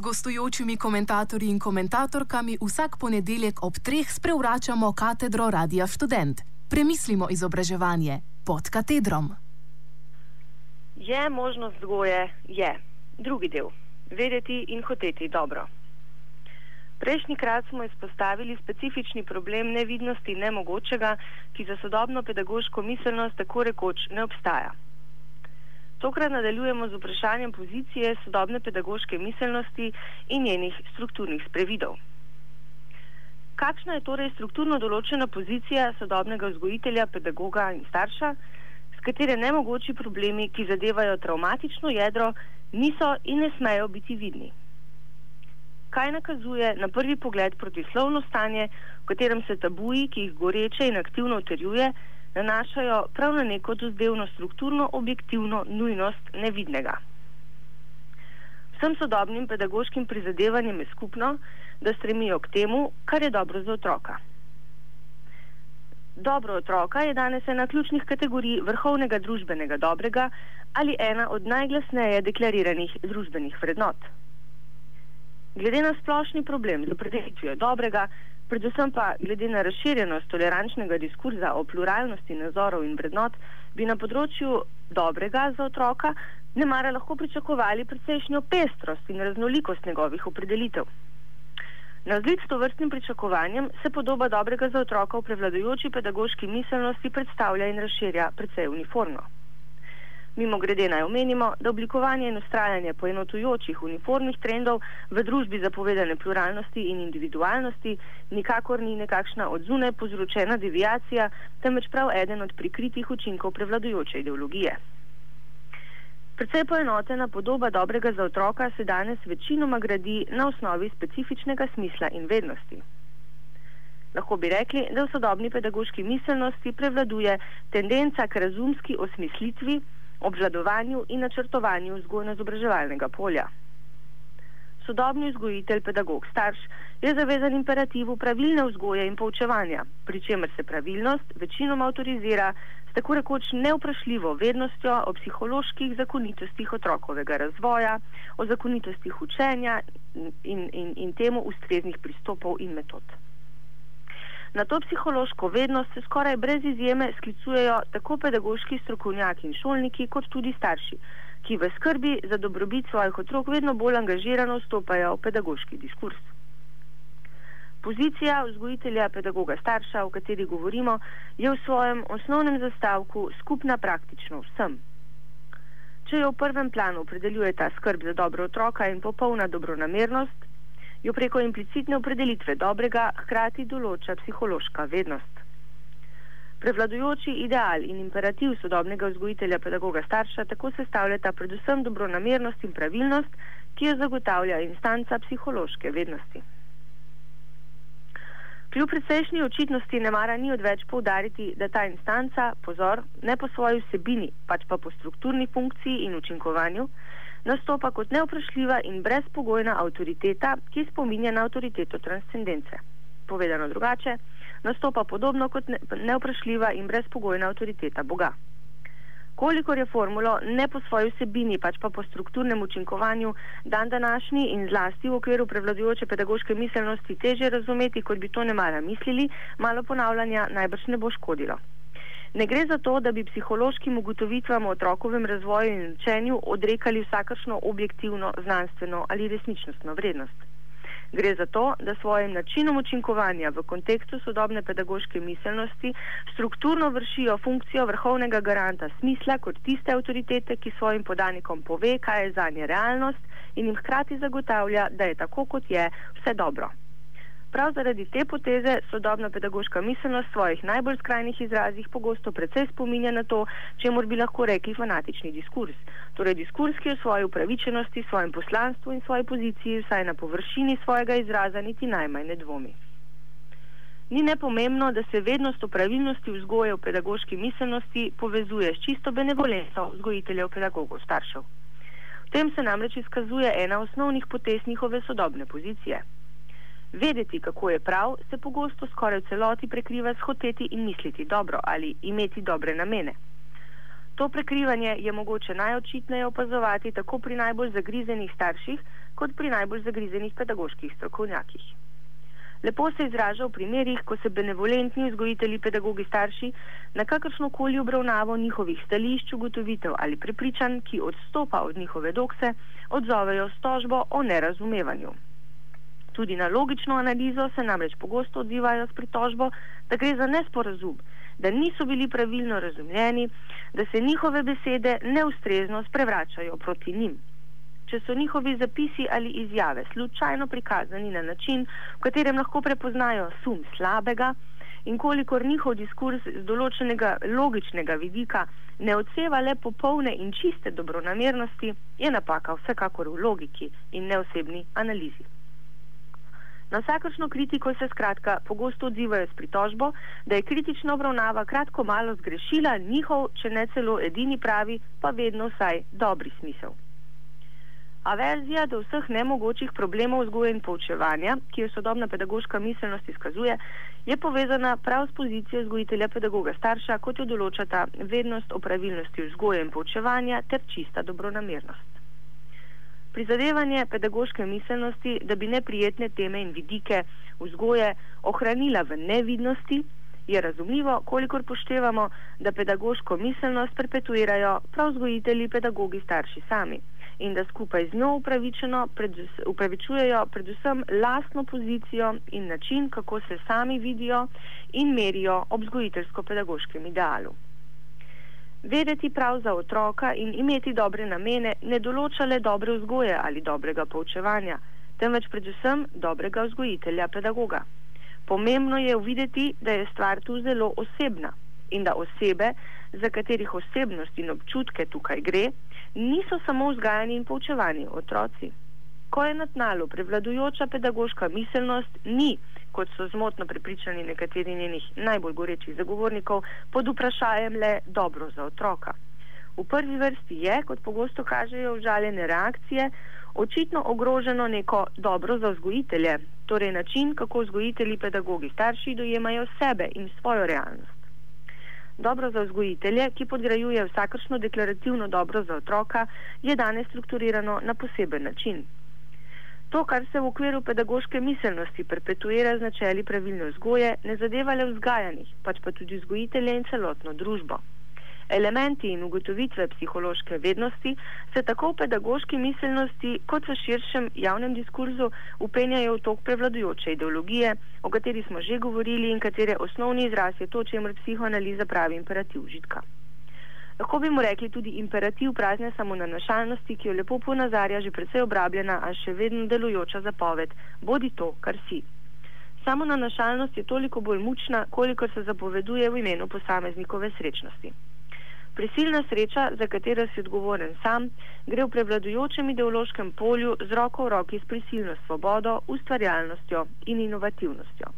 gostujočimi komentatorji in komentatorkami vsak ponedeljek ob treh sprevračamo katedro Radia Student. Premislimo izobraževanje pod katedrom. Je možnost vzgoje? Je. Drugi del. Vedeti in hoteti dobro. Prejšnji krat smo izpostavili specifični problem nevidnosti nemogočega, ki za sodobno pedagoško miselnost tako rekoč ne obstaja. Tokrat nadaljujemo z vprašanjem pozicije sodobne pedagoške miselnosti in njenih strukturnih sprevidov. Kakšna je torej strukturno določena pozicija sodobnega vzgojitelja, pedagoga in starša, s katere nemogoči problemi, ki zadevajo travmatično jedro, niso in ne smejo biti vidni? Kaj nakazuje na prvi pogled protislovno stanje, v katerem se tabuji, ki jih goreče in aktivno utrjuje, nanašajo prav na neko dozdevno strukturno objektivno nujnost nevidnega. Vsem sodobnim pedagoškim prizadevanjem je skupno, da stremijo k temu, kar je dobro za otroka. Dobro otroka je danes ena ključnih kategorij vrhovnega družbenega dobrega ali ena od najglasneje deklariranih družbenih vrednot. Glede na splošni problem z opredelitvijo dobrega, predvsem pa glede na razširjenost tolerančnega diskurza o pluralnosti nazorov in vrednot, bi na področju dobrega za otroka ne mara lahko pričakovali precejšnjo pestrost in raznolikost njegovih opredelitev. Na zlik s to vrstnim pričakovanjem se podoba dobrega za otroka v prevladujoči pedagoški miselnosti predstavlja in razširja precej uniformno. Mimo grede naj omenimo, da oblikovanje in ustrajanje poenotujočih uniformnih trendov v družbi zapovedane pluralnosti in individualnosti nikakor ni nekakšna odzune povzročena deviacija, temveč prav eden od prikritih učinkov prevladujoče ideologije. Predvsej poenotena podoba dobrega za otroka se danes večinoma gradi na osnovi specifičnega smisla in vednosti. Lahko bi rekli, da v sodobni pedagoški miselnosti prevladuje tendenca k razumski osmislitvi, obvladovanju in načrtovanju vzgojno-izobraževalnega polja. Sodobni vzgojitelj, pedagog, starš je zavezan imperativu pravilne vzgoje in poučevanja, pri čemer se pravilnost večinoma avtorizira s tako rekoč neuprašljivo vednostjo o psiholoških zakonitostih otrokovega razvoja, o zakonitostih učenja in, in, in temu ustreznih pristopov in metod. Na to psihološko vednost se skoraj brez izjeme sklicujejo tako pedagoški strokovnjaki in šolniki, kot tudi starši, ki v skrbi za dobrobit svojih otrok vedno bolj angažirano vstopajo v pedagoški diskurs. Pozicija vzgojitelja, pedagoga, starša, o kateri govorimo, je v svojem osnovnem zastavku skupna praktično vsem. Če jo v prvem planu opredeljuje ta skrb za dobro otroka in popolna dobronamernost, jo preko implicitne opredelitve dobrega hkrati določa psihološka vednost. Prevladujoči ideal in imperativ sodobnega vzgojitelja, pedagoga, starša tako sestavljata predvsem dobronamernost in pravilnost, ki jo zagotavlja instanca psihološke vednosti. Kljub precejšnji očitnosti ne mara ni odveč poudariti, da ta instanca, pozor, ne po svoji vsebini, pač pa po strukturni funkciji in učinkovanju, nastopa kot neoprašljiva in brezpogojna avtoriteta, ki spominja na avtoriteto transcendence. Povedano drugače, nastopa podobno kot neoprašljiva in brezpogojna avtoriteta Boga. Kolikor je formulo ne po svoji vsebini, pač pa po strukturnem učinkovanju dan današnji in zlasti v okviru prevladujoče pedagoške miselnosti teže razumeti, kot bi to ne mara mislili, malo ponavljanja najbrž ne bo škodilo. Ne gre za to, da bi psihološkim ugotovitvam o otrokovem razvoju in učenju odrekali vsakršno objektivno, znanstveno ali resničnostno vrednost. Gre za to, da svojim načinom učinkovanja v kontekstu sodobne pedagoške miselnosti strukturno vršijo funkcijo vrhovnega garanta smisla kot tiste avtoritete, ki svojim podanikom pove, kaj je za nje realnost in jim hkrati zagotavlja, da je tako, kot je, vse dobro. Prav zaradi te poteze sodobna pedagoška miselnost v svojih najbolj skrajnih izrazih pogosto precej spominja na to, čemu bi lahko rekli fanatični diskurs. Torej diskurs, ki v svoji upravičenosti, svojem poslanstvu in svoji poziciji vsaj na površini svojega izraza niti najmanj ne dvomi. Ni nepomembno, da se vednost o pravilnosti vzgoje v pedagoški miselnosti povezuje s čisto benevolenco vzgojiteljev, pedagogov, staršev. V tem se namreč izkazuje ena osnovnih potez njihove sodobne pozicije. Vedeti, kako je prav, se pogosto skoraj v celoti prekriva s hoteti in misliti dobro ali imeti dobre namene. To prekrivanje je mogoče najočitneje opazovati tako pri najbolj zagrizenih starših, kot pri najbolj zagrizenih pedagoških strokovnjakih. Lepo se izraža v primerih, ko se benevolentni vzgojitelji, pedagogi, starši na kakršno koli obravnavo njihovih stališč, ugotovitev ali prepričanj, ki odstopa od njihove dokse, odzovejo s tožbo o nerazumevanju. Tudi na logično analizo se namreč pogosto odzivajo s pritožbo, da gre za nesporazum, da niso bili pravilno razumljeni, da se njihove besede neustrezno sprevračajo proti njim. Če so njihovi zapisi ali izjave slučajno prikazani na način, v katerem lahko prepoznajo sum slabega in kolikor njihov diskurs z določenega logičnega vidika ne odseva le popolne in čiste dobronamernosti, je napaka vsekakor v logiki in neosebni analizi. Na vsakršno kritiko se skratka pogosto odzivajo s pritožbo, da je kritična obravnava kratko malo zgrešila njihov, če ne celo edini pravi, pa vedno vsaj dobri smisel. Averzija do vseh nemogočih problemov vzgoje in poučevanja, ki jo sodobna pedagoška miselnost izkazuje, je povezana prav s pozicijo vzgojitelja pedagoga starša, kot jo določata vednost o pravilnosti vzgoje in poučevanja ter čista dobronamernost. Prizadevanje pedagoške miselnosti, da bi neprijetne teme in vidike vzgoje ohranila v nevidnosti, je razumljivo, kolikor poštevamo, da pedagoško miselnost perpetuirajo prav vzgojitelji, pedagogi, starši sami in da skupaj z njo upravičujejo predvsem lastno pozicijo in način, kako se sami vidijo in merijo ob vzgojiteljsko-pedagoškem idealu. Vedeti prav za otroka in imeti dobre namene ne določa le dobre vzgoje ali dobrega poučevanja, temveč predvsem dobrega vzgojitelja, pedagoga. Pomembno je uvideti, da je stvar tu zelo osebna in da osebe, za katerih osebnost in občutke tukaj gre, niso samo vzgajani in poučevani otroci. Ko je na tnalu prevladujoča pedagoška miselnost, ni kot so zmotno prepričani nekateri njenih najbolj gorečih zagovornikov, pod vprašanjem le dobro za otroka. V prvi vrsti je, kot pogosto kažejo užaljene reakcije, očitno ogroženo neko dobro za vzgojitelje, torej način, kako vzgojitelji, pedagogi, starši dojemajo sebe in svojo realnost. Dobro za vzgojitelje, ki podgrajuje vsakršno deklarativno dobro za otroka, je danes strukturirano na poseben način. To, kar se v okviru pedagoške miselnosti perpetuira z načeli pravilne vzgoje, ne zadeva le vzgajanih, pač pa tudi vzgojitelje in celotno družbo. Elementi in ugotovitve psihološke vednosti se tako v pedagoški miselnosti kot v širšem javnem diskurzu upenjajo v tok prevladujoče ideologije, o kateri smo že govorili in katere osnovni izraz je to, čemer psihoanaliza pravi imperativ užitka. Lahko bi mu rekli tudi imperativ prazne samonanašalnosti, ki jo lepo ponazarja že precej obrabljena, a še vedno delujoča zapoved: bodi to, kar si. Samonanašalnost je toliko bolj mučna, kolikor se zapoveduje v imenu posameznikove srečnosti. Prisilna sreča, za katero si odgovoren sam, gre v prevladujočem ideološkem polju z roko v roki s prisilno svobodo, ustvarjalnostjo in inovativnostjo.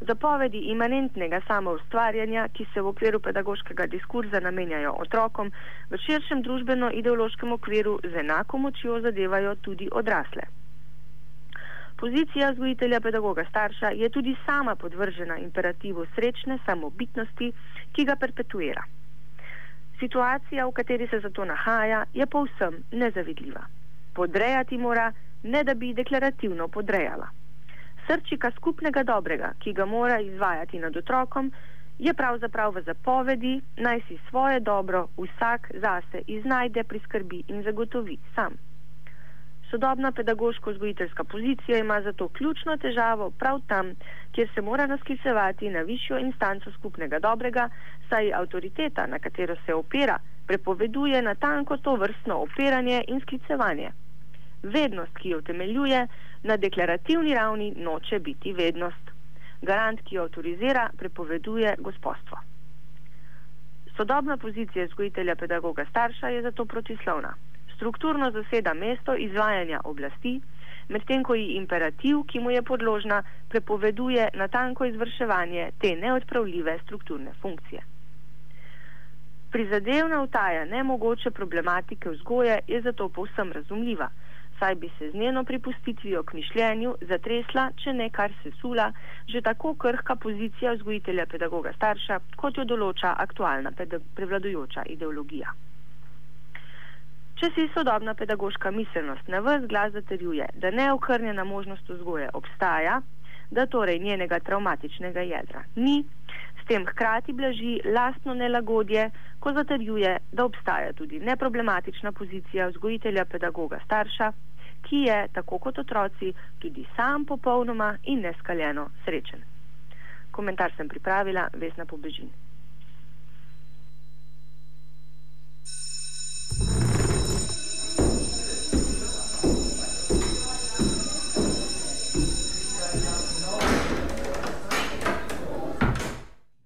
Zapovedi imanentnega samoustvarjanja, ki se v okviru pedagoškega diskurza namenjajo otrokom, v širšem družbeno-ideološkem okviru z enako močjo zadevajo tudi odrasle. Pozicija vzgojitelja pedagoga starša je tudi sama podvržena imperativu srečne samobitnosti, ki ga perpetuira. Situacija, v kateri se zato nahaja, je povsem nezavidljiva. Podrejati mora, ne da bi deklarativno podrejala srčika skupnega dobrega, ki ga mora izvajati nad otrokom, je pravzaprav v zapovedi, naj si svoje dobro vsak zase iznajde, priskrbi in zagotovi sam. Sodobna pedagoško-zgojiteljska pozicija ima zato ključno težavo prav tam, kjer se mora nasklicevati na višjo instanco skupnega dobrega, saj avtoriteta, na katero se opera, prepoveduje na tanko to vrstno opiranje in sklicevanje. Vednost, ki jo utemeljuje, na deklarativni ravni noče biti vednost. Garant, ki jo avtorizira, prepoveduje gospodstvo. Sodobna pozicija vzgojitelja pedagoga starša je zato protislovna. Strukturno zaseda mesto izvajanja oblasti, medtem ko ji imperativ, ki mu je podložna, prepoveduje natanko izvrševanje te neodpravljive strukturne funkcije. Prizadevna vtaja nemogoče problematike vzgoje je zato povsem razumljiva saj bi se z njeno pripustitvijo k mišljenju zatresla, če ne kar se sula, že tako krhka pozicija vzgojitelja pedagoga starša, kot jo določa aktualna prevladujoča ideologija. Če si sodobna pedagoška miselnost na vse glas zaterjuje, da neokrnjena možnost vzgoje obstaja, da torej njenega traumatičnega jedra ni, s tem hkrati blaži lastno nelagodje, ko zaterjuje, da obstaja tudi neproblematična pozicija vzgojitelja, pedagoga, starša, ki je, tako kot otroci, tudi sam popolnoma in neskaljeno srečen. Komentar sem pripravila Vesna Pobežin.